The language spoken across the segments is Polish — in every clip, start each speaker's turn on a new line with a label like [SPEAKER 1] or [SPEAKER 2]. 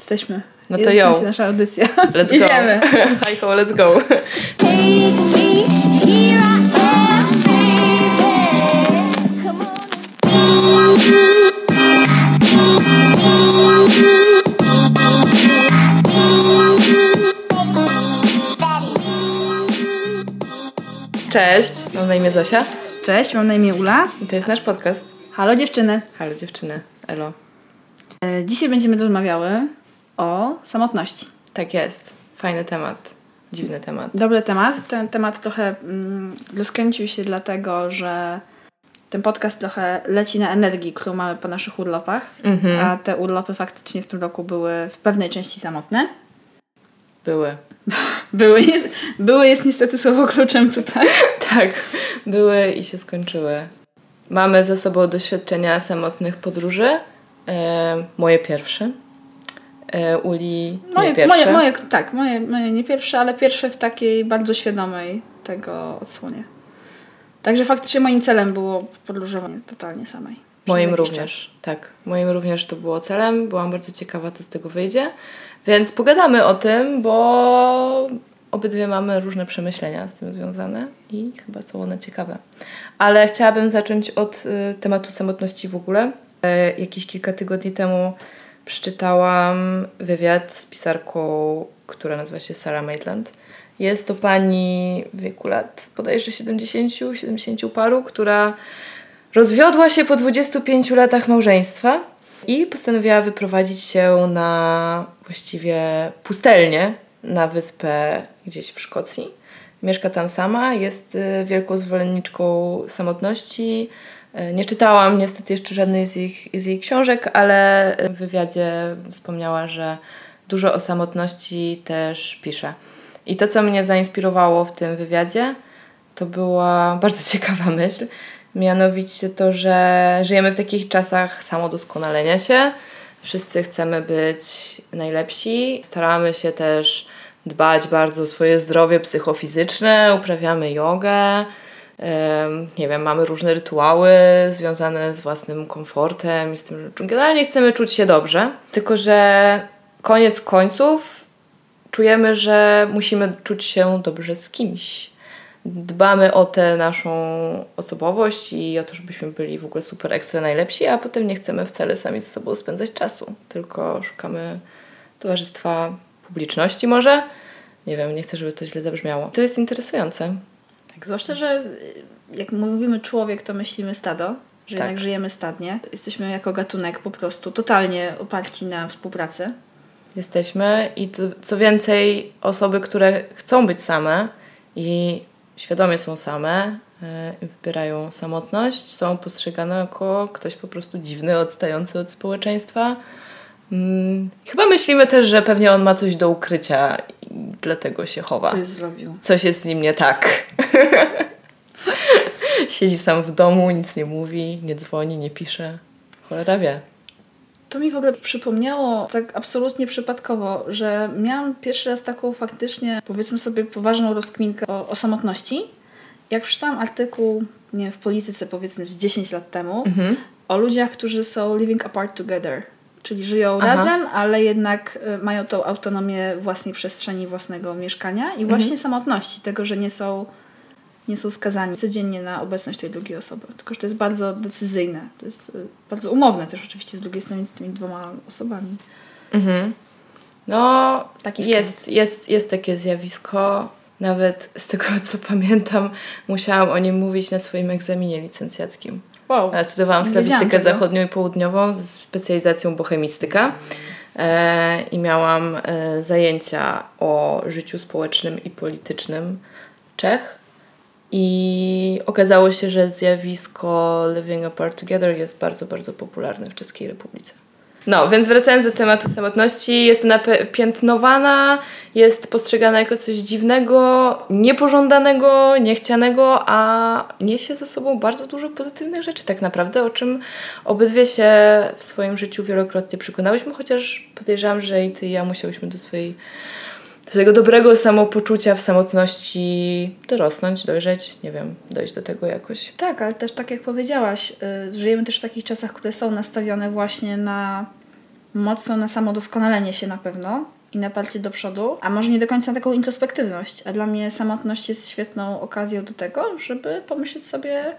[SPEAKER 1] Jesteśmy.
[SPEAKER 2] No to ją.
[SPEAKER 1] oczywiście nasza audycja.
[SPEAKER 2] Let's go.
[SPEAKER 1] Idziemy.
[SPEAKER 2] Hi ho, let's go. Cześć, mam na imię Zosia
[SPEAKER 1] Cześć, mam na imię Ula.
[SPEAKER 2] i to jest nasz podcast.
[SPEAKER 1] Halo dziewczyny.
[SPEAKER 2] Halo dziewczyny, elo.
[SPEAKER 1] E, Dzisiaj będziemy rozmawiały o samotności.
[SPEAKER 2] Tak jest, fajny temat, dziwny temat.
[SPEAKER 1] Dobry temat. Ten temat trochę mm, rozkręcił się dlatego, że ten podcast trochę leci na energii, którą mamy po naszych urlopach.
[SPEAKER 2] Mhm.
[SPEAKER 1] A te urlopy faktycznie w tym roku były w pewnej części samotne.
[SPEAKER 2] Były.
[SPEAKER 1] Były, jest, były jest niestety słowo kluczem tutaj.
[SPEAKER 2] Tak, były i się skończyły. Mamy za sobą doświadczenia samotnych podróży. E, moje pierwsze. E, Uli nie
[SPEAKER 1] Moje,
[SPEAKER 2] pierwsze.
[SPEAKER 1] moje, moje, tak, moje, moje nie pierwsze, ale pierwsze w takiej bardzo świadomej tego odsłonie. Także faktycznie moim celem było podróżowanie totalnie samej.
[SPEAKER 2] Moim również, tak. Moim również to było celem. Byłam bardzo ciekawa, co z tego wyjdzie. Więc pogadamy o tym, bo obydwie mamy różne przemyślenia z tym związane i chyba są one ciekawe. Ale chciałabym zacząć od y, tematu samotności w ogóle. E, jakieś kilka tygodni temu przeczytałam wywiad z pisarką, która nazywa się Sarah Maitland. Jest to pani w wieku lat bodajże 70, 70 paru, która Rozwiodła się po 25 latach małżeństwa i postanowiła wyprowadzić się na właściwie pustelnię na wyspę gdzieś w Szkocji. Mieszka tam sama, jest y, wielką zwolenniczką samotności. Y, Nie czytałam niestety jeszcze żadnej z, ich, z jej książek, ale w wywiadzie wspomniała, że dużo o samotności też pisze. I to, co mnie zainspirowało w tym wywiadzie, to była bardzo ciekawa myśl. Mianowicie to, że żyjemy w takich czasach samodoskonalenia się. Wszyscy chcemy być najlepsi. Staramy się też dbać bardzo o swoje zdrowie psychofizyczne, uprawiamy jogę. Nie wiem, mamy różne rytuały związane z własnym komfortem i z tym, że generalnie chcemy czuć się dobrze. Tylko, że koniec końców czujemy, że musimy czuć się dobrze z kimś. Dbamy o tę naszą osobowość i o to, żebyśmy byli w ogóle super ekstra najlepsi, a potem nie chcemy wcale sami ze sobą spędzać czasu, tylko szukamy towarzystwa publiczności może. Nie wiem, nie chcę, żeby to źle zabrzmiało. To jest interesujące.
[SPEAKER 1] Tak, zwłaszcza, że y, jak mówimy człowiek, to myślimy stado, że
[SPEAKER 2] Tak.
[SPEAKER 1] jednak żyjemy stadnie. Jesteśmy jako gatunek po prostu totalnie oparci na współpracy.
[SPEAKER 2] Jesteśmy i to, co więcej, osoby, które chcą być same i świadomie są same, i wybierają samotność, są postrzegane jako ktoś po prostu dziwny, odstający od społeczeństwa. Mm, Chyba myślimy też, że pewnie on ma coś do ukrycia i dlatego się chowa.
[SPEAKER 1] Coś zrobił.
[SPEAKER 2] Coś jest z nim nie tak. Siedzi sam w domu, nic nie mówi, nie dzwoni, nie pisze. Cholera wie.
[SPEAKER 1] To mi w ogóle przypomniało tak absolutnie przypadkowo, że miałam pierwszy raz taką faktycznie, powiedzmy sobie, poważną rozkminkę o, o samotności. Jak przeczytałam artykuł, nie w polityce powiedzmy z 10 lat temu,
[SPEAKER 2] Mhm.
[SPEAKER 1] o ludziach, którzy są living apart together. Czyli żyją
[SPEAKER 2] Aha.
[SPEAKER 1] razem, ale jednak y, mają tą autonomię własnej przestrzeni, własnego mieszkania
[SPEAKER 2] Mhm.
[SPEAKER 1] i właśnie samotności, tego, że nie są, nie są skazani codziennie na obecność tej drugiej osoby. Tylko, że to jest bardzo decyzyjne. To jest y, bardzo umowne też oczywiście z drugiej strony z tymi dwoma osobami.
[SPEAKER 2] Mhm. No,
[SPEAKER 1] Taki
[SPEAKER 2] jest, jest, jest takie zjawisko. Nawet z tego, co pamiętam, musiałam o nim mówić na swoim egzaminie licencjackim.
[SPEAKER 1] Wow.
[SPEAKER 2] Ja studiowałam slawistykę zachodnią i południową z specjalizacją bohemistyka e, i miałam e, zajęcia o życiu społecznym i politycznym Czech. I okazało się, że zjawisko Living Apart Together jest bardzo, bardzo popularne w Czeskiej Republice. No, więc wracając do tematu samotności, jest napiętnowana, jest postrzegana jako coś dziwnego, niepożądanego, niechcianego, a niesie ze sobą bardzo dużo pozytywnych rzeczy tak naprawdę, o czym obydwie się w swoim życiu wielokrotnie przekonałyśmy, chociaż podejrzewam, że i ty i ja musiałyśmy do swojej swojego dobrego samopoczucia w samotności dorosnąć, dojrzeć, nie wiem, dojść do tego jakoś.
[SPEAKER 1] Tak, ale też tak jak powiedziałaś, y, żyjemy też w takich czasach, które są nastawione właśnie na mocno na samodoskonalenie się na pewno i na parcie do przodu, a może nie do końca taką introspektywność. A dla mnie samotność jest świetną okazją do tego, żeby pomyśleć sobie,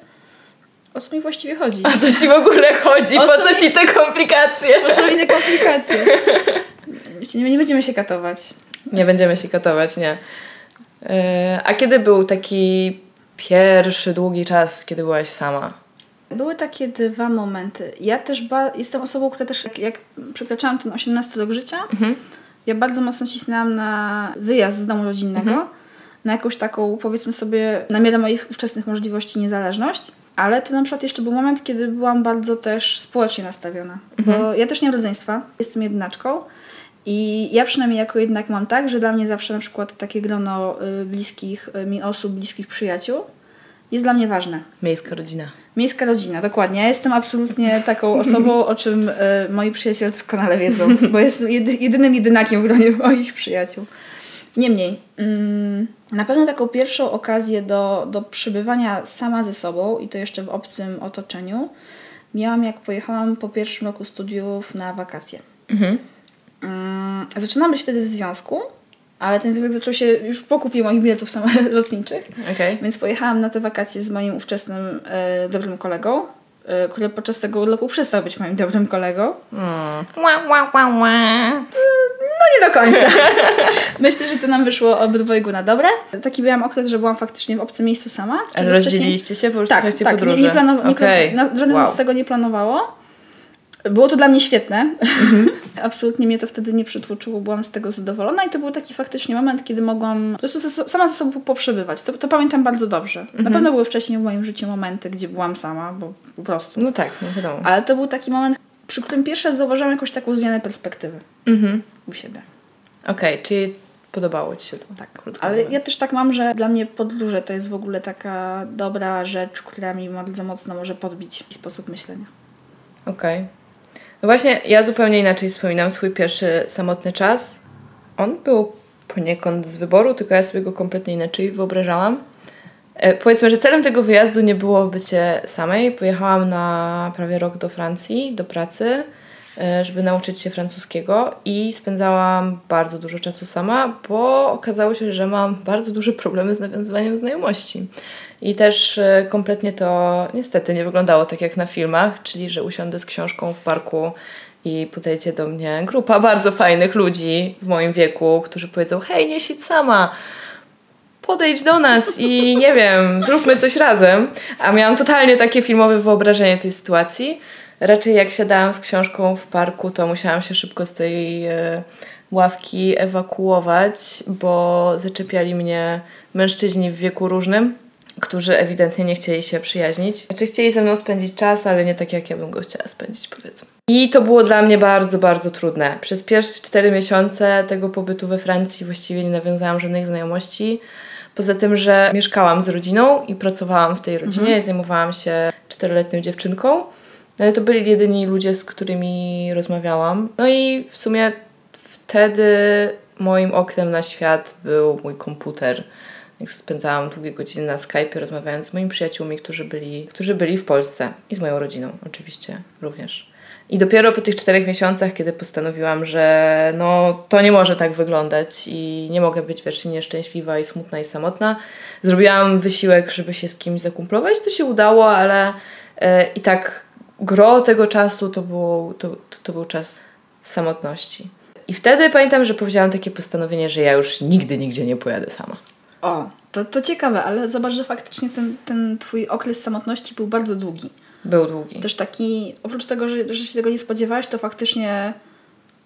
[SPEAKER 1] o co mi właściwie chodzi.
[SPEAKER 2] O co ci w ogóle chodzi?
[SPEAKER 1] O
[SPEAKER 2] Po
[SPEAKER 1] co
[SPEAKER 2] co
[SPEAKER 1] mi-
[SPEAKER 2] ci te komplikacje?
[SPEAKER 1] Po co mi te komplikacje? Nie, nie będziemy się katować.
[SPEAKER 2] Nie będziemy się katować, nie. Yy, a kiedy był taki pierwszy, długi czas, kiedy byłaś sama?
[SPEAKER 1] Były takie dwa momenty. Ja też ba- jestem osobą, która też jak, jak przekraczałam ten 18 rok życia, ja bardzo mocno cisnęłam na wyjazd z domu rodzinnego, na jakąś taką, powiedzmy sobie, na miarę moich ówczesnych możliwości niezależność. Ale to na przykład jeszcze był moment, kiedy byłam bardzo też społecznie nastawiona. Bo ja też nie mam rodzeństwa, jestem jednaczką. I ja przynajmniej jako jednak mam tak, że dla mnie zawsze na przykład takie grono y, bliskich y, mi osób, bliskich przyjaciół jest dla mnie ważne.
[SPEAKER 2] Miejska rodzina.
[SPEAKER 1] Miejska rodzina, dokładnie. Ja jestem absolutnie taką osobą, o czym y, moi przyjaciele doskonale wiedzą, bo jestem jedy, jedynym jedynakiem w gronie moich przyjaciół. Niemniej, mm, na pewno taką pierwszą okazję do, do przebywania sama ze sobą i to jeszcze w obcym otoczeniu miałam jak pojechałam po pierwszym roku studiów na wakacje. Mm, zaczynałam być wtedy w związku, ale ten związek zaczął się już po kupie moich biletów samolotniczych.
[SPEAKER 2] Okej.
[SPEAKER 1] Więc pojechałam na te wakacje z moim ówczesnym e, dobrym kolegą, e, który podczas tego urlopu przestał być moim dobrym kolegą.
[SPEAKER 2] Ła, ła, ła, ła.
[SPEAKER 1] No nie do końca. Myślę, że to nam wyszło obydwojgu na dobre. Taki miałam okres, że byłam faktycznie w obcym miejscu sama.
[SPEAKER 2] Ale
[SPEAKER 1] Wtedy wcześniej-
[SPEAKER 2] rozdzieliliście się po prostu w
[SPEAKER 1] Tak,
[SPEAKER 2] trakcie
[SPEAKER 1] tak.
[SPEAKER 2] podróży?
[SPEAKER 1] Nie, nie, planowa- nie
[SPEAKER 2] Okej.
[SPEAKER 1] plan- na, żaden
[SPEAKER 2] Wow.
[SPEAKER 1] z tego nie planowało. Było to dla mnie świetne.
[SPEAKER 2] Mhm.
[SPEAKER 1] Absolutnie mnie to wtedy nie przytłoczyło, byłam z tego zadowolona i to był taki faktycznie moment, kiedy mogłam po prostu sama ze sobą poprzebywać. To, to pamiętam bardzo dobrze.
[SPEAKER 2] Mhm.
[SPEAKER 1] Na pewno były wcześniej w moim życiu momenty, gdzie byłam sama, bo po prostu.
[SPEAKER 2] No tak, no wiadomo.
[SPEAKER 1] Ale to był taki moment, przy którym pierwszy raz zauważyłam jakąś taką zmianę perspektywy
[SPEAKER 2] Mhm.
[SPEAKER 1] u siebie.
[SPEAKER 2] Okej, czyli podobało ci się to?
[SPEAKER 1] Tak,
[SPEAKER 2] krótko
[SPEAKER 1] ale
[SPEAKER 2] mówiąc.
[SPEAKER 1] ja też tak mam, że dla mnie podróże to jest w ogóle taka dobra rzecz, która mi bardzo mocno może podbić sposób myślenia.
[SPEAKER 2] Okej. No właśnie, ja zupełnie inaczej wspominam swój pierwszy samotny czas. On był poniekąd z wyboru, tylko ja sobie go kompletnie inaczej wyobrażałam. E, powiedzmy, że celem tego wyjazdu nie było bycie samej. Pojechałam na prawie rok do Francji, do pracy, żeby nauczyć się francuskiego i spędzałam bardzo dużo czasu sama, bo okazało się, że mam bardzo duże problemy z nawiązywaniem znajomości. I też e, kompletnie to niestety nie wyglądało tak jak na filmach, czyli że usiądę z książką w parku i podejdzie do mnie grupa bardzo fajnych ludzi w moim wieku, którzy powiedzą: Hej, nie siedź sama, podejdź do nas i nie wiem, zróbmy coś razem. A miałam totalnie takie filmowe wyobrażenie tej sytuacji. Raczej jak siadałam z książką w parku, to musiałam się szybko z tej e, ławki ewakuować, bo zaczepiali mnie mężczyźni w wieku różnym, którzy ewidentnie nie chcieli się przyjaźnić. Znaczy chcieli ze mną spędzić czas, ale nie tak jak ja bym go chciała spędzić, powiedzmy. I to było dla mnie bardzo, bardzo trudne. Przez pierwsze cztery miesiące tego pobytu we Francji właściwie nie nawiązałam żadnych znajomości. Poza tym, że mieszkałam z rodziną i pracowałam w tej rodzinie, i zajmowałam się czteroletnią dziewczynką. No ale to byli jedyni ludzie, z którymi rozmawiałam. No i w sumie wtedy moim oknem na świat był mój komputer. Jak spędzałam długie godziny na Skype rozmawiając z moimi przyjaciółmi, którzy byli, którzy byli w Polsce i z moją rodziną oczywiście również. I dopiero po tych czterech miesiącach, kiedy postanowiłam, że no to nie może tak wyglądać i nie mogę być wiecznie nieszczęśliwa i smutna i samotna, zrobiłam wysiłek, żeby się z kimś zakumplować. To się udało, ale e, i tak gro tego czasu to, było, to, to, to był czas w samotności. I wtedy pamiętam, że powiedziałam takie postanowienie, że ja już nigdy, nigdzie nie pojadę sama.
[SPEAKER 1] O, to, to ciekawe, ale zobacz, że faktycznie ten, ten twój okres samotności był bardzo długi.
[SPEAKER 2] Był długi.
[SPEAKER 1] Też taki, oprócz tego, że, że się tego nie spodziewałaś, to faktycznie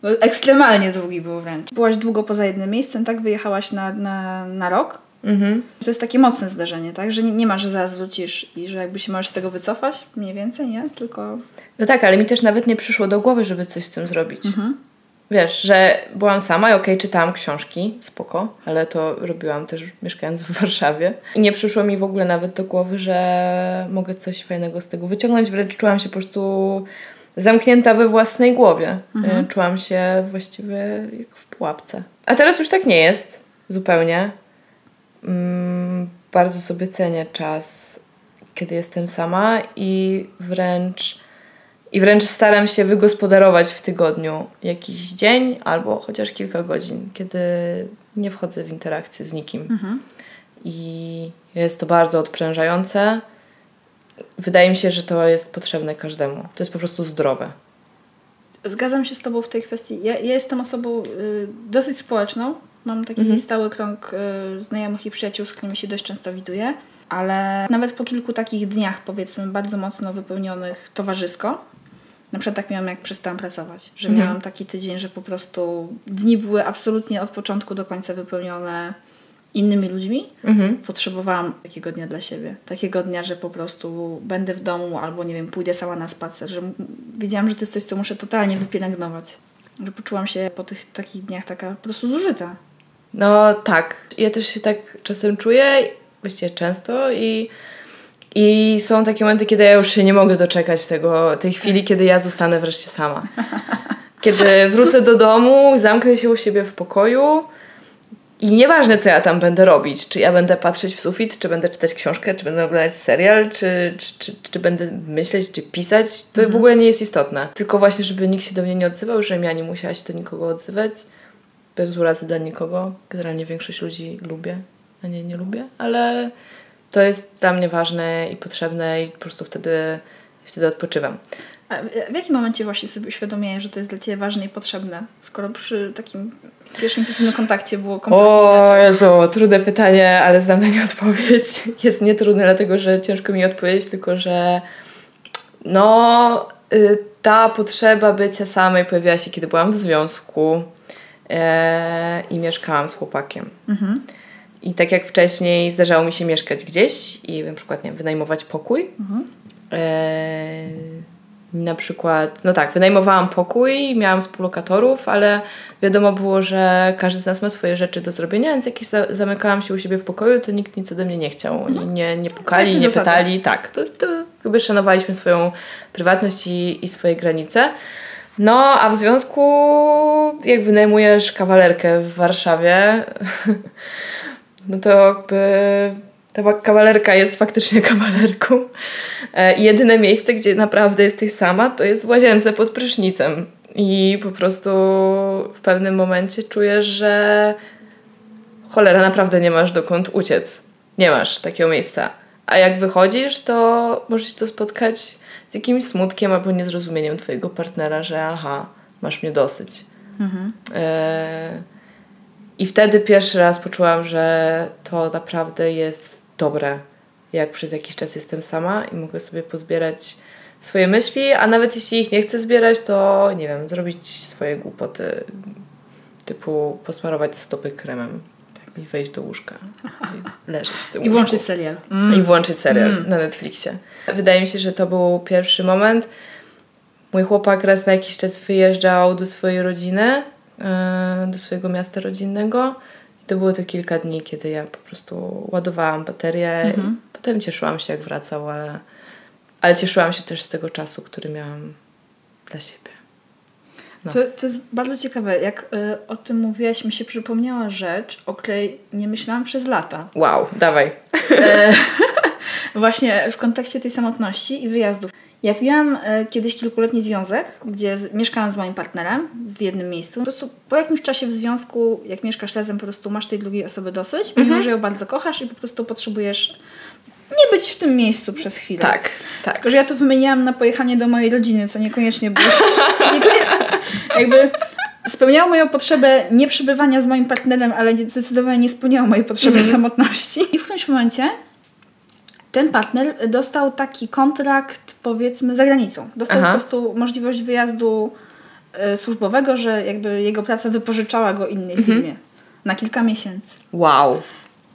[SPEAKER 1] no, ekstremalnie długi był wręcz. Byłaś długo poza jednym miejscem, tak? Wyjechałaś na, na, na rok.
[SPEAKER 2] Mhm.
[SPEAKER 1] To jest takie mocne zdarzenie, tak? Że nie, nie ma, że zaraz wrócisz i że jakby się możesz z tego wycofać, mniej więcej, nie? Tylko...
[SPEAKER 2] No tak, ale mi też nawet nie przyszło do głowy, żeby coś z tym zrobić. Wiesz, że byłam sama i okej, czytałam książki, spoko, ale to robiłam też mieszkając w Warszawie. I nie przyszło mi w ogóle nawet do głowy, że mogę coś fajnego z tego wyciągnąć. Wręcz czułam się po prostu zamknięta we własnej głowie. Y, Czułam się właściwie jak w pułapce. A teraz już tak nie jest, zupełnie. Mm, bardzo sobie cenię czas, kiedy jestem sama i wręcz I wręcz staram się wygospodarować w tygodniu jakiś dzień albo chociaż kilka godzin, kiedy nie wchodzę w interakcję z nikim. I jest to bardzo odprężające. Wydaje mi się, że to jest potrzebne każdemu. To jest po prostu zdrowe.
[SPEAKER 1] Zgadzam się z Tobą w tej kwestii. Ja, ja jestem osobą y, dosyć społeczną. Mam taki
[SPEAKER 2] Mhm.
[SPEAKER 1] stały krąg y, znajomych i przyjaciół, z którymi się dość często widuję. Ale nawet po kilku takich dniach, powiedzmy, bardzo mocno wypełnionych towarzysko, na przykład tak miałam, jak przestałam pracować, że
[SPEAKER 2] Mhm.
[SPEAKER 1] miałam taki tydzień, że po prostu dni były absolutnie od początku do końca wypełnione innymi ludźmi.
[SPEAKER 2] Mhm.
[SPEAKER 1] Potrzebowałam takiego dnia dla siebie. Takiego dnia, że po prostu będę w domu albo, nie wiem, pójdę sama na spacer. Że wiedziałam, że to jest coś, co muszę totalnie wypielęgnować. Że poczułam się po tych takich dniach taka po prostu zużyta.
[SPEAKER 2] No tak. Ja też się tak czasem czuję, właściwie często i, i są takie momenty, kiedy ja już się nie mogę doczekać tego, tej chwili, kiedy ja zostanę wreszcie sama. Kiedy wrócę do domu, zamknę się u siebie w pokoju i nieważne, co ja tam będę robić, czy ja będę patrzeć w sufit, czy będę czytać książkę, czy będę oglądać serial, czy, czy, czy, czy będę myśleć, czy pisać, to w ogóle nie jest istotne. Tylko właśnie, żeby nikt się do mnie nie odzywał, żebym ja nie musiała się do nikogo odzywać, bez urazy dla nikogo. Generalnie większość ludzi lubię, a nie nie lubię, ale to jest dla mnie ważne i potrzebne i po prostu wtedy, wtedy odpoczywam.
[SPEAKER 1] A w- jakim momencie właśnie sobie uświadomiłeś, że to jest dla Ciebie ważne i potrzebne? Skoro przy takim pierwszym intensywnym kontakcie było kompletnie
[SPEAKER 2] O
[SPEAKER 1] inaczej.
[SPEAKER 2] Jezu, trudne pytanie, ale znam na nie odpowiedź. Jest nietrudne, dlatego że ciężko mi odpowiedzieć, tylko że no, y, ta potrzeba bycia samej pojawiła się, kiedy byłam w związku i mieszkałam z chłopakiem.
[SPEAKER 1] Mhm.
[SPEAKER 2] I tak jak wcześniej zdarzało mi się mieszkać gdzieś i na przykład nie wiem, wynajmować pokój. E, na przykład, no tak, wynajmowałam pokój, miałam współlokatorów, ale wiadomo było, że każdy z nas ma swoje rzeczy do zrobienia, więc jak za- zamykałam się u siebie w pokoju, to nikt nic ode mnie nie chciał. Oni nie, nie pukali,
[SPEAKER 1] Jasne
[SPEAKER 2] nie
[SPEAKER 1] zasady.
[SPEAKER 2] pytali. Tak, to, to jakby szanowaliśmy swoją prywatność i, i swoje granice. No, a w związku, jak wynajmujesz kawalerkę w Warszawie, no to jakby ta wa- kawalerka jest faktycznie kawalerką. E, jedyne miejsce, gdzie naprawdę jesteś sama, to jest w łazience pod prysznicem. I po prostu w pewnym momencie czujesz, że cholera, naprawdę nie masz dokąd uciec. Nie masz takiego miejsca. A jak wychodzisz, to możesz to spotkać jakimś smutkiem albo niezrozumieniem twojego partnera, że aha, masz mnie dosyć. E, I wtedy pierwszy raz poczułam, że to naprawdę jest dobre, jak przez jakiś czas jestem sama i mogę sobie pozbierać swoje myśli, a nawet jeśli ich nie chcę zbierać, to nie wiem, zrobić swoje głupoty, typu posmarować stopy kremem i wejść do łóżka i leżeć w tym
[SPEAKER 1] I
[SPEAKER 2] łóżku.
[SPEAKER 1] włączyć serial.
[SPEAKER 2] I włączyć serial na Netflixie. Wydaje mi się, że to był pierwszy moment. Mój chłopak raz na jakiś czas wyjeżdżał do swojej rodziny, yy, do swojego miasta rodzinnego. I to było to kilka dni, kiedy ja po prostu ładowałam baterię. I potem cieszyłam się, jak wracał, ale, ale cieszyłam się też z tego czasu, który miałam dla siebie. No.
[SPEAKER 1] To, to jest bardzo ciekawe. Jak y, o tym mówiłaś, mi się przypomniała rzecz, o której nie myślałam przez lata.
[SPEAKER 2] Wow, dawaj.
[SPEAKER 1] E, właśnie w kontekście tej samotności i wyjazdów. Jak miałam e, kiedyś kilkuletni związek, gdzie z, mieszkałam z moim partnerem w jednym miejscu, po prostu po jakimś czasie w związku, jak mieszkasz razem, po prostu masz tej drugiej osoby dosyć, mimo że ją bardzo kochasz i po prostu potrzebujesz nie być w tym miejscu przez chwilę.
[SPEAKER 2] Tak, tak.
[SPEAKER 1] Tylko, że ja to wymieniałam na pojechanie do mojej rodziny, co niekoniecznie było. niekoniecznie, jakby spełniało moją potrzebę nie przebywania z moim partnerem, ale nie- zdecydowanie nie spełniało mojej potrzeby samotności. I w którymś momencie ten partner dostał taki kontrakt, powiedzmy, za granicą. Dostał
[SPEAKER 2] Aha.
[SPEAKER 1] po prostu możliwość wyjazdu e, służbowego, że jakby jego praca wypożyczała go innej firmie na kilka miesięcy.
[SPEAKER 2] Wow.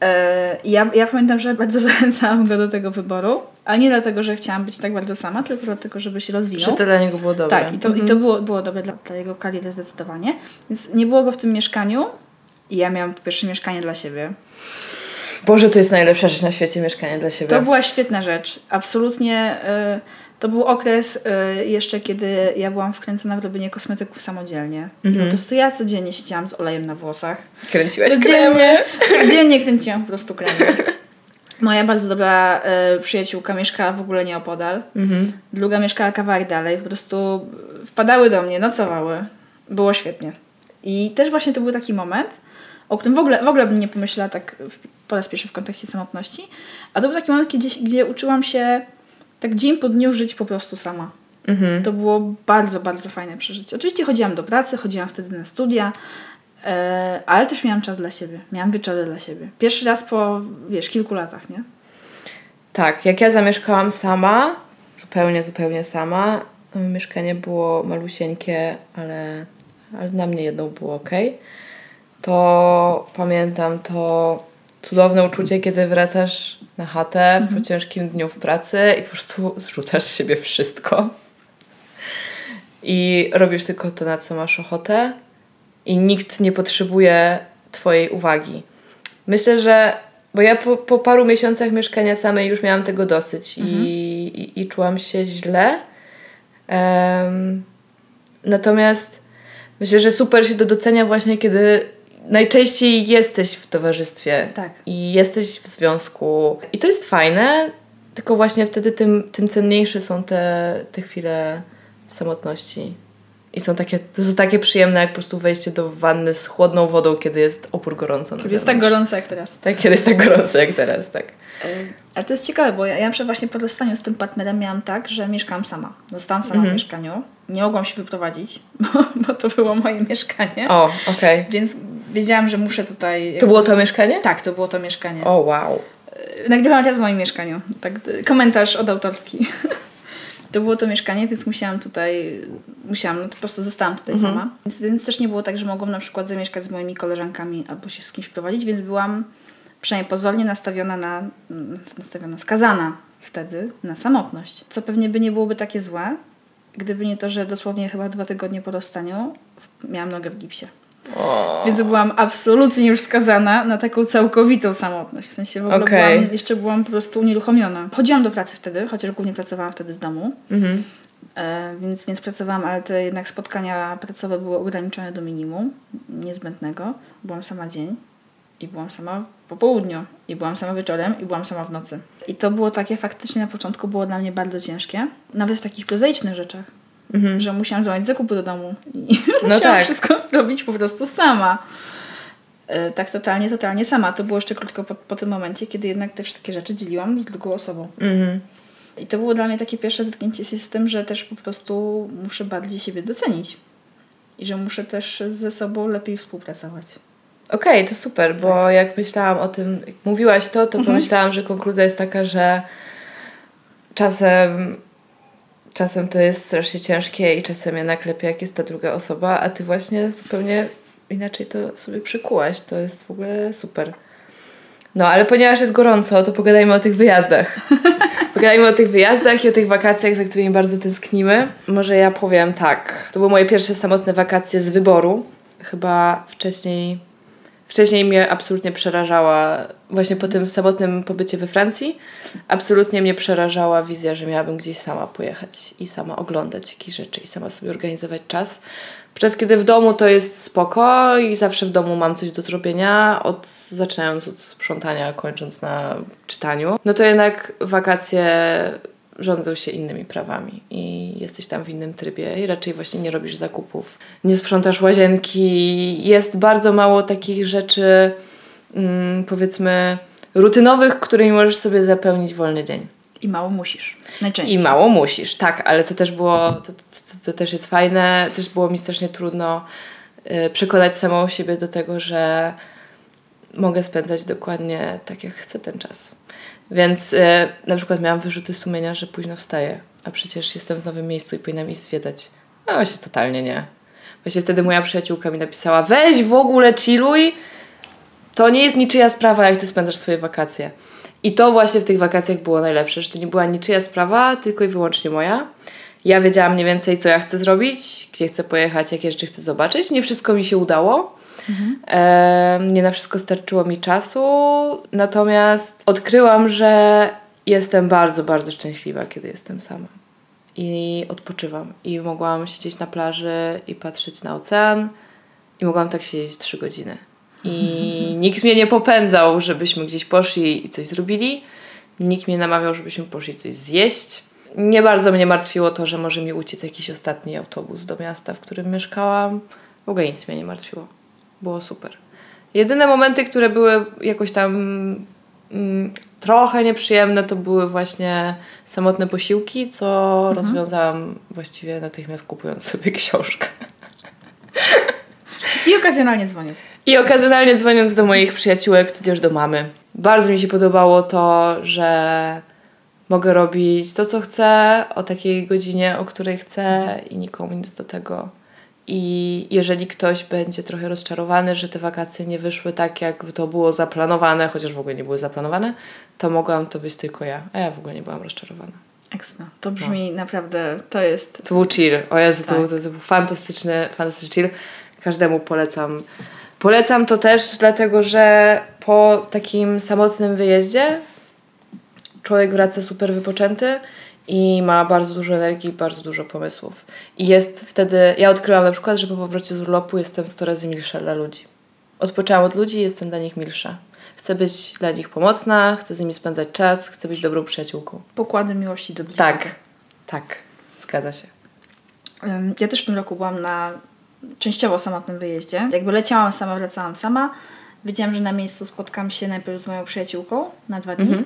[SPEAKER 1] E, ja, ja pamiętam, że bardzo zachęcałam go do tego wyboru, ale nie dlatego, że chciałam być tak bardzo sama, tylko dlatego, żeby się rozwinął.
[SPEAKER 2] Że to dla niego było dobre.
[SPEAKER 1] Tak, i to, i to było, było dobre dla, dla jego kariery zdecydowanie. Więc nie było go w tym mieszkaniu i ja miałam pierwsze mieszkanie dla siebie.
[SPEAKER 2] Boże, to jest najlepsza rzecz na świecie, mieszkanie dla siebie.
[SPEAKER 1] To była świetna rzecz. Absolutnie. Y, to był okres y, jeszcze, kiedy ja byłam wkręcona w robienie kosmetyków samodzielnie. I po prostu ja codziennie siedziałam z olejem na włosach.
[SPEAKER 2] Kręciłaś kremy.
[SPEAKER 1] Codziennie, codziennie kręciłam po prostu kremy. Moja bardzo dobra e, przyjaciółka mieszkała w ogóle nieopodal.
[SPEAKER 2] Mhm.
[SPEAKER 1] Druga mieszkała kawałek dalej. Po prostu wpadały do mnie, nocowały. Było świetnie. I też właśnie to był taki moment, o którym w ogóle, w ogóle bym nie pomyślała tak w, po raz pierwszy w kontekście samotności. A to był taki moment, gdzie, gdzie uczyłam się tak dzień po dniu żyć po prostu sama.
[SPEAKER 2] Mhm.
[SPEAKER 1] To było bardzo, bardzo fajne przeżycie. Oczywiście chodziłam do pracy, chodziłam wtedy na studia, e, ale też miałam czas dla siebie. Miałam wieczory dla siebie. Pierwszy raz po, wiesz, kilku latach, nie?
[SPEAKER 2] Tak, jak ja zamieszkałam sama, zupełnie, zupełnie sama, mieszkanie było malusieńkie, ale, ale na mnie jedną było ok, to pamiętam to cudowne uczucie, kiedy wracasz na chatę po ciężkim dniu w pracy i po prostu zrzucasz z siebie wszystko. I robisz tylko to, na co masz ochotę, i nikt nie potrzebuje Twojej uwagi. Myślę, że. Bo ja po, po paru miesiącach mieszkania samej już miałam tego dosyć i, i, i czułam się źle. Em, natomiast myślę, że super się to docenia właśnie, kiedy najczęściej jesteś w towarzystwie
[SPEAKER 1] Tak.
[SPEAKER 2] i jesteś w związku. I to jest fajne, tylko właśnie wtedy tym, tym cenniejsze są te, te chwile w samotności. I są takie, to są takie przyjemne, jak po prostu wejście do wanny z chłodną wodą, kiedy jest opór gorąco. na
[SPEAKER 1] Kiedy jest tak gorąco jak teraz.
[SPEAKER 2] Tak, kiedy jest tak gorąco jak teraz, tak.
[SPEAKER 1] Ale to jest ciekawe, bo ja, ja na właśnie po rozstaniu z tym partnerem miałam tak, że mieszkałam sama. Zostałam sama w mieszkaniu. Nie mogłam się wyprowadzić, bo, bo to było moje mieszkanie.
[SPEAKER 2] O, okej.
[SPEAKER 1] Więc wiedziałam, że muszę tutaj...
[SPEAKER 2] To było to mieszkanie?
[SPEAKER 1] Tak, to było to mieszkanie.
[SPEAKER 2] O, wow.
[SPEAKER 1] Nagrywałam teraz w moim mieszkaniu. Tak, komentarz odautorski. to było to mieszkanie, więc musiałam tutaj, musiałam, no, po prostu zostałam tutaj sama. Więc, więc też nie było tak, że mogłam na przykład zamieszkać z moimi koleżankami albo się z kimś prowadzić, więc byłam przynajmniej pozornie nastawiona na, mm, nastawiona, skazana wtedy na samotność. Co pewnie by nie byłoby takie złe, gdyby nie to, że dosłownie chyba dwa tygodnie po rozstaniu miałam nogę w gipsie.
[SPEAKER 2] O.
[SPEAKER 1] Więc byłam absolutnie już skazana na taką całkowitą samotność. W sensie w ogóle
[SPEAKER 2] Okej.
[SPEAKER 1] byłam, jeszcze byłam po prostu unieruchomiona. Chodziłam do pracy wtedy, chociaż głównie pracowałam wtedy z domu.
[SPEAKER 2] Mhm.
[SPEAKER 1] E, więc, więc pracowałam, ale te jednak spotkania pracowe były ograniczone do minimum, niezbędnego. Byłam sama dzień i byłam sama po południu, i byłam sama wieczorem, i byłam sama w nocy. I to było takie faktycznie na początku było dla mnie bardzo ciężkie, nawet w takich prozaicznych rzeczach,
[SPEAKER 2] Mhm.
[SPEAKER 1] że musiałam zrobić zakupy do domu i
[SPEAKER 2] No
[SPEAKER 1] musiałam
[SPEAKER 2] tak.
[SPEAKER 1] wszystko zrobić po prostu sama. E, Tak totalnie, totalnie sama. To było jeszcze krótko po, po tym momencie, kiedy jednak te wszystkie rzeczy dzieliłam z drugą osobą.
[SPEAKER 2] Mhm.
[SPEAKER 1] I to było dla mnie takie pierwsze zetknięcie się z tym, że też po prostu muszę bardziej siebie docenić. I że muszę też ze sobą lepiej współpracować.
[SPEAKER 2] Okej, to super, bo jak myślałam o tym, jak mówiłaś to, to pomyślałam, że konkluzja jest taka, że czasem, czasem to jest strasznie ciężkie i czasem jednak lepiej, jak jest ta druga osoba, a ty właśnie zupełnie inaczej to sobie przykułaś. To jest w ogóle super. No, ale ponieważ jest gorąco, to pogadajmy o tych wyjazdach. Pogadajmy o tych wyjazdach i o tych wakacjach, za którymi bardzo tęsknimy. Może ja powiem tak. To były moje pierwsze samotne wakacje z wyboru. Chyba wcześniej Wcześniej mnie absolutnie przerażała, właśnie po tym samotnym pobycie we Francji, absolutnie mnie przerażała wizja, że miałabym gdzieś sama pojechać i sama oglądać jakieś rzeczy i sama sobie organizować czas. Podczas kiedy w domu to jest spoko i zawsze w domu mam coś do zrobienia, od, zaczynając od sprzątania, kończąc na czytaniu, no to jednak wakacje rządzą się innymi prawami i jesteś tam w innym trybie i raczej właśnie nie robisz zakupów, nie sprzątasz łazienki. Jest bardzo mało takich rzeczy, mm, powiedzmy, rutynowych, którymi możesz sobie zapełnić wolny dzień.
[SPEAKER 1] I mało musisz. Najczęściej.
[SPEAKER 2] I mało musisz, tak, ale to też było, to, to, to też jest fajne, też było mi strasznie trudno y, przekonać samą siebie do tego, że mogę spędzać dokładnie tak, jak chcę ten czas. Więc y, na przykład miałam wyrzuty sumienia, że późno wstaję, a przecież jestem w nowym miejscu i powinnam iść zwiedzać. No właśnie totalnie nie. Właśnie wtedy moja przyjaciółka mi napisała, weź w ogóle chilluj, to nie jest niczyja sprawa, jak ty spędzasz swoje wakacje. I to właśnie w tych wakacjach było najlepsze, że to nie była niczyja sprawa, tylko i wyłącznie moja. Ja wiedziałam mniej więcej, co ja chcę zrobić, gdzie chcę pojechać, jakie rzeczy chcę zobaczyć. Nie wszystko mi się udało. Em, nie na wszystko starczyło mi czasu, natomiast odkryłam, że jestem bardzo, bardzo szczęśliwa, kiedy jestem sama. I odpoczywam. I mogłam siedzieć na plaży i patrzeć na ocean. I mogłam tak siedzieć trzy godziny. I nikt mnie nie popędzał, żebyśmy gdzieś poszli i coś zrobili. Nikt mnie namawiał, żebyśmy poszli coś zjeść. Nie bardzo mnie martwiło to, że może mi uciec jakiś ostatni autobus do miasta, w którym mieszkałam. W ogóle nic mnie nie martwiło. Było super. Jedyne momenty, które były jakoś tam mm, trochę nieprzyjemne, to były właśnie samotne posiłki, co rozwiązałam właściwie natychmiast kupując sobie książkę.
[SPEAKER 1] I okazjonalnie dzwoniąc.
[SPEAKER 2] I okazjonalnie dzwoniąc do moich przyjaciółek, tudzież do mamy. Bardzo mi się podobało to, że mogę robić to, co chcę, o takiej godzinie, o której chcę i nikomu nic do tego. I jeżeli ktoś będzie trochę rozczarowany, że te wakacje nie wyszły tak, jak to było zaplanowane, chociaż w ogóle nie były zaplanowane, to mogłam to być tylko ja. A ja w ogóle nie byłam rozczarowana.
[SPEAKER 1] Ekstra. To brzmi naprawdę, to jest...
[SPEAKER 2] To był chill. O Jezu, to,
[SPEAKER 1] Tak.
[SPEAKER 2] był, to był fantastyczny, fantastyczny chill. Każdemu polecam. Polecam to też dlatego, że po takim samotnym wyjeździe człowiek wraca super wypoczęty i ma bardzo dużo energii, bardzo dużo pomysłów. I jest wtedy, ja odkryłam na przykład, że po powrocie z urlopu jestem 100 razy milsza dla ludzi. Odpoczęłam od ludzi i jestem dla nich milsza. Chcę być dla nich pomocna, chcę z nimi spędzać czas, chcę być dobrą przyjaciółką.
[SPEAKER 1] Pokłady miłości do bliźniego.
[SPEAKER 2] Tak, tak, zgadza się.
[SPEAKER 1] Ja też w tym roku byłam na częściowo samotnym wyjeździe. Jakby leciałam sama, wracałam sama. Wiedziałam, że na miejscu spotkam się najpierw z moją przyjaciółką na dwa dni,
[SPEAKER 2] Mhm.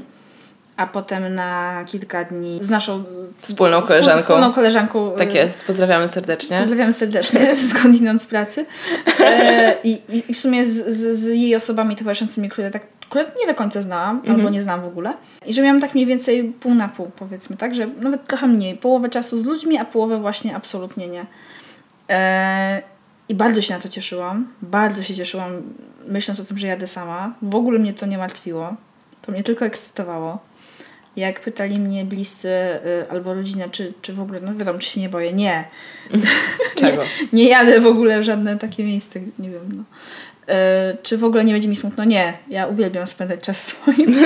[SPEAKER 1] a potem na kilka dni z naszą
[SPEAKER 2] Wspólną
[SPEAKER 1] wspól-
[SPEAKER 2] koleżanką.
[SPEAKER 1] Wspólną koleżanką.
[SPEAKER 2] Tak
[SPEAKER 1] y,
[SPEAKER 2] jest, pozdrawiamy serdecznie.
[SPEAKER 1] Pozdrawiam serdecznie, skądinąd z pracy. E, i, i- w sumie z, z, z jej osobami towarzyszącymi, które tak które nie do końca znałam, albo nie znam w ogóle. I że miałam tak mniej więcej pół na pół, powiedzmy, tak? Że nawet trochę mniej. Połowę czasu z ludźmi, a połowę właśnie absolutnie nie. E, I bardzo się na to cieszyłam. Bardzo się cieszyłam, myśląc o tym, że jadę sama. W ogóle mnie to nie martwiło. To mnie tylko ekscytowało. Jak pytali mnie bliscy y, albo rodzina, czy, czy w ogóle, no wiadomo, czy się nie boję. Nie.
[SPEAKER 2] Czego?
[SPEAKER 1] Nie jadę w ogóle w żadne takie miejsce, nie wiem, no. E, czy w ogóle nie będzie mi smutno? Nie. Ja uwielbiam spędzać czas swoim.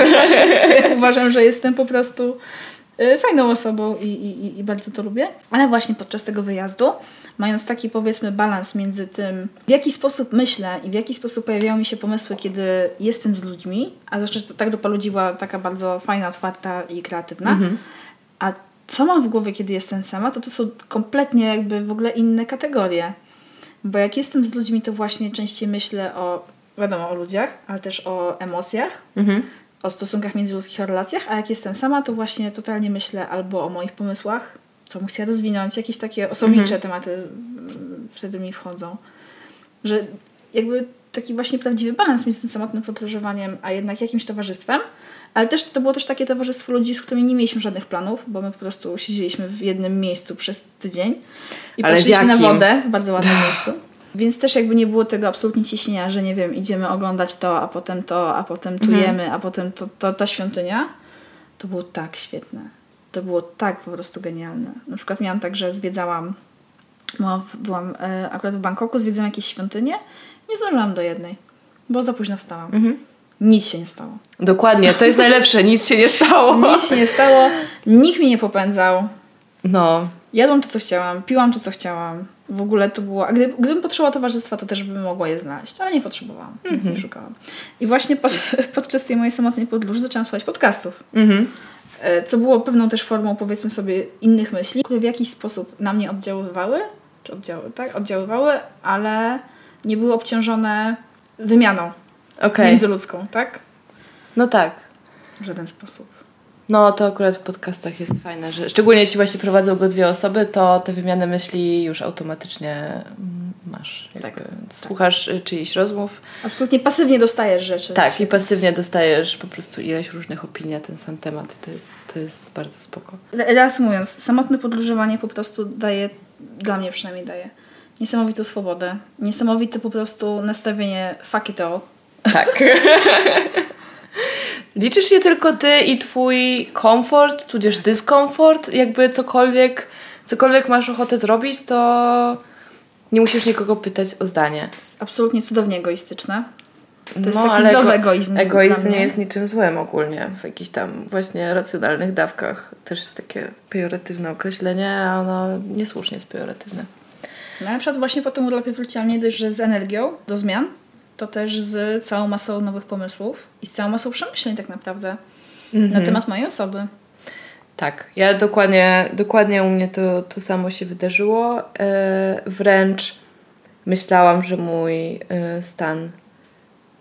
[SPEAKER 1] Uważam, że jestem po prostu e, fajną osobą i, i, i bardzo to lubię. Ale właśnie podczas tego wyjazdu, mając taki powiedzmy balans między tym, w jaki sposób myślę i w jaki sposób pojawiają mi się pomysły, kiedy jestem z ludźmi, a zwłaszcza ta grupa ludzi była taka bardzo fajna, otwarta i kreatywna, a co mam w głowie, kiedy jestem sama, to to są kompletnie jakby w ogóle inne kategorie. Bo jak jestem z ludźmi, to właśnie częściej myślę o, wiadomo, o ludziach, ale też o emocjach,
[SPEAKER 2] Mhm.
[SPEAKER 1] o stosunkach międzyludzkich, o relacjach, a jak jestem sama, to właśnie totalnie myślę albo o moich pomysłach, co bym chciała rozwinąć, jakieś takie osobnicze tematy mm, wtedy mi wchodzą. Że jakby taki właśnie prawdziwy balans między tym samotnym podróżowaniem, a jednak jakimś towarzystwem. Ale też to było też takie towarzystwo ludzi, z którymi nie mieliśmy żadnych planów, bo my po prostu siedzieliśmy w jednym miejscu przez tydzień i
[SPEAKER 2] Ale
[SPEAKER 1] poszliśmy na wodę w bardzo ładnym miejscu. Więc też jakby nie było tego absolutnie ciśnienia, że nie wiem, idziemy oglądać to, a potem to, a potem tu jemy, a potem to, to ta świątynia. To było tak świetne. To było tak po prostu genialne. Na przykład miałam tak, że zwiedzałam, byłam, e, akurat w Bangkoku, zwiedzałam jakieś świątynie, nie zdążyłam do jednej, bo za późno wstałam. Nic się nie stało.
[SPEAKER 2] Dokładnie, to jest najlepsze, nic się nie stało.
[SPEAKER 1] Nic się nie stało, nikt mnie nie popędzał.
[SPEAKER 2] No,
[SPEAKER 1] Jadłam to, co chciałam, piłam to, co chciałam. W ogóle to było. A gdy, gdybym potrzebowała towarzystwa, to też bym mogła je znaleźć, ale nie potrzebowałam, więc nie szukałam. I właśnie pod, podczas tej mojej samotnej podróży zaczęłam słuchać podcastów.
[SPEAKER 2] mhm.
[SPEAKER 1] E, Co było pewną też formą, powiedzmy sobie, innych myśli, które w jakiś sposób na mnie oddziaływały, czy oddziały, tak? Oddziaływały, ale nie były obciążone wymianą
[SPEAKER 2] okej.
[SPEAKER 1] międzyludzką, tak?
[SPEAKER 2] No tak.
[SPEAKER 1] W żaden sposób.
[SPEAKER 2] No to akurat w podcastach jest fajne, że szczególnie jeśli właśnie prowadzą go dwie osoby, to te wymiany myśli już automatycznie mm, masz. Jakby.
[SPEAKER 1] Tak.
[SPEAKER 2] Słuchasz y, czyichś rozmów,
[SPEAKER 1] Absolutnie pasywnie dostajesz rzeczy.
[SPEAKER 2] tak, i pasywnie dostajesz po prostu ileś różnych opinii na ten sam temat. To jest, to jest bardzo spoko.
[SPEAKER 1] Re- Reasumując, samotne podróżowanie po prostu daje, dla mnie przynajmniej daje, niesamowitą swobodę, niesamowite po prostu nastawienie fuck it all.
[SPEAKER 2] Tak. Liczysz się tylko ty i twój komfort, tudzież dyskomfort, jakby cokolwiek, cokolwiek masz ochotę zrobić, to nie musisz nikogo pytać o zdanie.
[SPEAKER 1] Jest absolutnie cudownie egoistyczne. To jest
[SPEAKER 2] No,
[SPEAKER 1] taki
[SPEAKER 2] ale
[SPEAKER 1] zdrowy
[SPEAKER 2] ego-
[SPEAKER 1] egoizm.
[SPEAKER 2] Egoizm nie jest niczym złym ogólnie. W jakichś tam właśnie racjonalnych dawkach też jest takie pejoratywne określenie, a ono niesłusznie jest pejoratywne.
[SPEAKER 1] No, na przykład właśnie po tym urlopie wróciłam nie dość, że z energią do zmian, to też z całą masą nowych pomysłów i z całą masą przemyśleń tak naprawdę na temat mojej osoby.
[SPEAKER 2] Tak, ja dokładnie, dokładnie u mnie to, to samo się wydarzyło. E, wręcz myślałam, że mój e, stan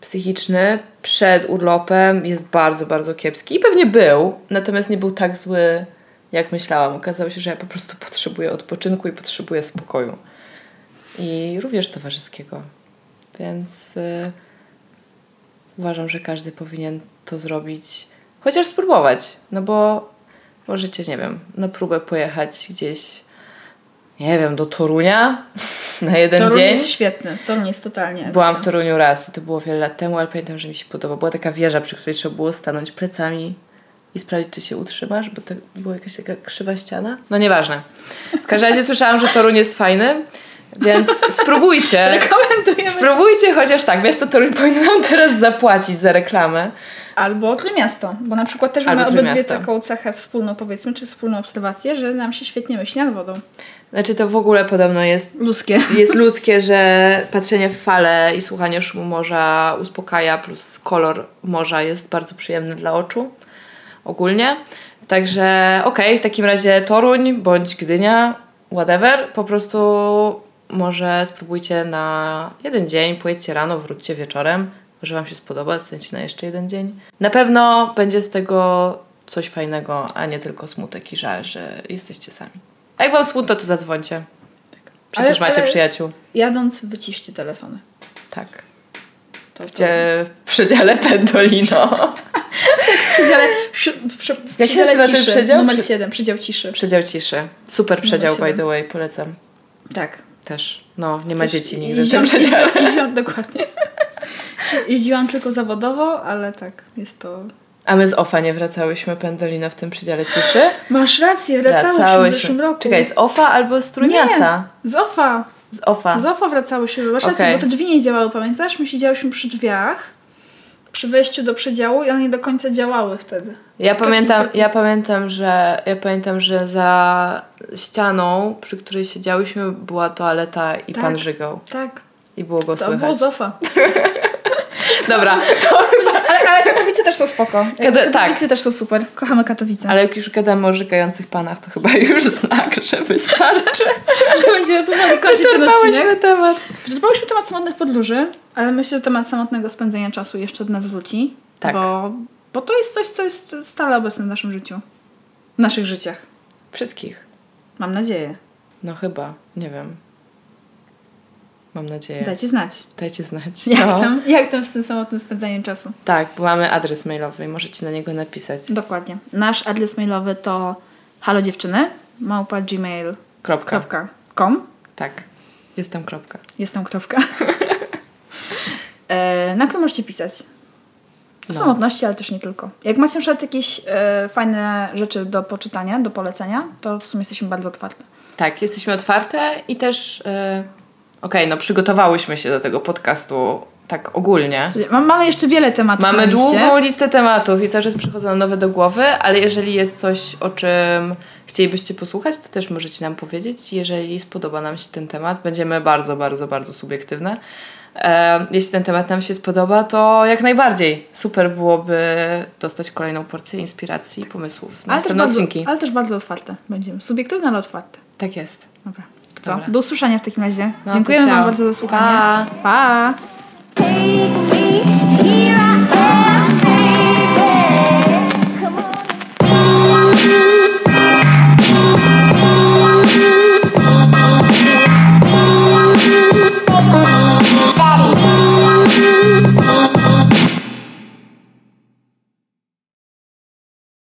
[SPEAKER 2] psychiczny przed urlopem jest bardzo, bardzo kiepski. I pewnie był, natomiast nie był tak zły, jak myślałam. Okazało się, że ja po prostu potrzebuję odpoczynku i potrzebuję spokoju. I również towarzyskiego. Więc e, uważam, że każdy powinien to zrobić, chociaż spróbować. No bo możecie, nie wiem, na próbę pojechać gdzieś, nie wiem, do Torunia na jeden
[SPEAKER 1] Toruń
[SPEAKER 2] dzień.
[SPEAKER 1] jest świetny. Toruń jest totalnie ekstra.
[SPEAKER 2] Byłam w Toruniu raz i to było wiele lat temu, ale pamiętam, że mi się podoba. Była taka wieża, przy której trzeba było stanąć plecami i sprawdzić, czy się utrzymasz, bo to była jakaś taka krzywa ściana. No nieważne. W każdym razie słyszałam, że Toruń jest fajny, więc spróbujcie.
[SPEAKER 1] Rekomendujemy.
[SPEAKER 2] Spróbujcie chociaż tak. Miasto Toruń powinno nam teraz zapłacić za reklamę.
[SPEAKER 1] Albo Trójmiasto, bo na przykład też mamy obydwie taką cechę wspólną, powiedzmy, czy wspólną obserwację, że nam się świetnie myśli nad wodą.
[SPEAKER 2] Znaczy to w ogóle podobno jest
[SPEAKER 1] Ludzkie.
[SPEAKER 2] jest ludzkie, że patrzenie w fale i słuchanie szumu morza uspokaja, plus kolor morza jest bardzo przyjemny dla oczu ogólnie. Także okej, w takim razie Toruń bądź Gdynia, whatever, po prostu może spróbujcie na jeden dzień, pojedźcie rano, wróćcie wieczorem, może Wam się spodoba, zostańcie na jeszcze jeden dzień. Na pewno będzie z tego coś fajnego, a nie tylko smutek i żal, że jesteście sami. A jak Wam smutno, to zadzwońcie. Przecież
[SPEAKER 1] Ale-
[SPEAKER 2] macie
[SPEAKER 1] ale-
[SPEAKER 2] przyjaciół.
[SPEAKER 1] Jadąc, wyciszcie telefony.
[SPEAKER 2] Tak.
[SPEAKER 1] To, to,
[SPEAKER 2] Gdzie w przedziale Pendolino.
[SPEAKER 1] w przedziale, przy,
[SPEAKER 2] Jak się nazywa ten przedział?
[SPEAKER 1] Numer
[SPEAKER 2] Prze-
[SPEAKER 1] 7, przedział ciszy.
[SPEAKER 2] Przedział ciszy. Super przedział, by the way, polecam.
[SPEAKER 1] Tak.
[SPEAKER 2] Też. No, nie ma
[SPEAKER 1] Też
[SPEAKER 2] dzieci nigdy w tym przedziale.
[SPEAKER 1] dokładnie. Jeździłam tylko zawodowo, ale tak, jest to...
[SPEAKER 2] A my z OFA nie wracałyśmy Pendolino w tym przedziale ciszy.
[SPEAKER 1] Masz rację, wracałyśmy w zeszłym roku.
[SPEAKER 2] Czekaj, z OFA albo z Trójmiasta?
[SPEAKER 1] Z OFA.
[SPEAKER 2] Z OFA.
[SPEAKER 1] Z OFA wracałyśmy. Masz rację,
[SPEAKER 2] Okej.
[SPEAKER 1] bo te drzwi nie działały, pamiętasz? My siedziałyśmy przy drzwiach, przy wejściu do przedziału i one nie do końca działały wtedy.
[SPEAKER 2] Ja
[SPEAKER 1] Strasznie
[SPEAKER 2] pamiętam, ja pamiętam, że ja pamiętam, że za ścianą, przy której siedziałyśmy, była toaleta i
[SPEAKER 1] Tak.
[SPEAKER 2] pan żygał.
[SPEAKER 1] Tak,
[SPEAKER 2] I było go
[SPEAKER 1] to
[SPEAKER 2] słychać.
[SPEAKER 1] było z
[SPEAKER 2] Dobra,
[SPEAKER 1] Ale, ale Katowice też są spoko.
[SPEAKER 2] Kada-
[SPEAKER 1] Katowice
[SPEAKER 2] tak.
[SPEAKER 1] też są super. Kochamy Katowice.
[SPEAKER 2] ale jak już gadamy o żygających panach, to chyba już znak, że wystarczy.
[SPEAKER 1] że będziemy powoli kończyć ten odcinek.
[SPEAKER 2] Temat.
[SPEAKER 1] Wyczerpałyśmy temat samotnych podróży, ale myślę, że temat samotnego spędzenia czasu jeszcze do nas wróci.
[SPEAKER 2] Tak.
[SPEAKER 1] Bo, bo to jest coś, co jest stale obecne w naszym życiu. W naszych życiach.
[SPEAKER 2] Wszystkich.
[SPEAKER 1] Mam nadzieję.
[SPEAKER 2] No chyba, nie wiem. Mam nadzieję.
[SPEAKER 1] Dajcie znać.
[SPEAKER 2] Dajcie znać.
[SPEAKER 1] Jak,
[SPEAKER 2] No.
[SPEAKER 1] tam, jak tam z tym samotnym spędzaniem czasu?
[SPEAKER 2] Tak, bo mamy adres mailowy i możecie na niego napisać.
[SPEAKER 1] Dokładnie. Nasz adres mailowy to halo dziewczyny małpa gmail.com
[SPEAKER 2] Kropka. Tak. Jest tam kropka.
[SPEAKER 1] Jest tam kropka. e, na którym możecie pisać. O
[SPEAKER 2] No.
[SPEAKER 1] samotności, ale też nie tylko. Jak macie na przykład jakieś e, fajne rzeczy do poczytania, do polecenia, to w sumie jesteśmy bardzo otwarte.
[SPEAKER 2] Tak, jesteśmy otwarte i też e, okej, no przygotowałyśmy się do tego podcastu tak ogólnie.
[SPEAKER 1] Mamy jeszcze wiele tematów
[SPEAKER 2] Mamy długą listę tematów i cały czas przychodzą nowe do głowy, ale jeżeli jest coś, o czym chcielibyście posłuchać, to też możecie nam powiedzieć. Jeżeli spodoba nam się ten temat, będziemy bardzo, bardzo, bardzo subiektywne. E, jeśli ten temat nam się spodoba, to jak najbardziej super byłoby dostać kolejną porcję inspiracji i pomysłów na
[SPEAKER 1] Ale
[SPEAKER 2] następne
[SPEAKER 1] bardzo,
[SPEAKER 2] odcinki.
[SPEAKER 1] ale też bardzo otwarte będziemy. Subiektywne, ale otwarte.
[SPEAKER 2] Tak jest.
[SPEAKER 1] Dobra. To co?
[SPEAKER 2] Dobra.
[SPEAKER 1] Do usłyszenia w takim razie.
[SPEAKER 2] No,
[SPEAKER 1] Dziękujemy Wam bardzo za słuchanie.
[SPEAKER 2] Pa.
[SPEAKER 1] pa.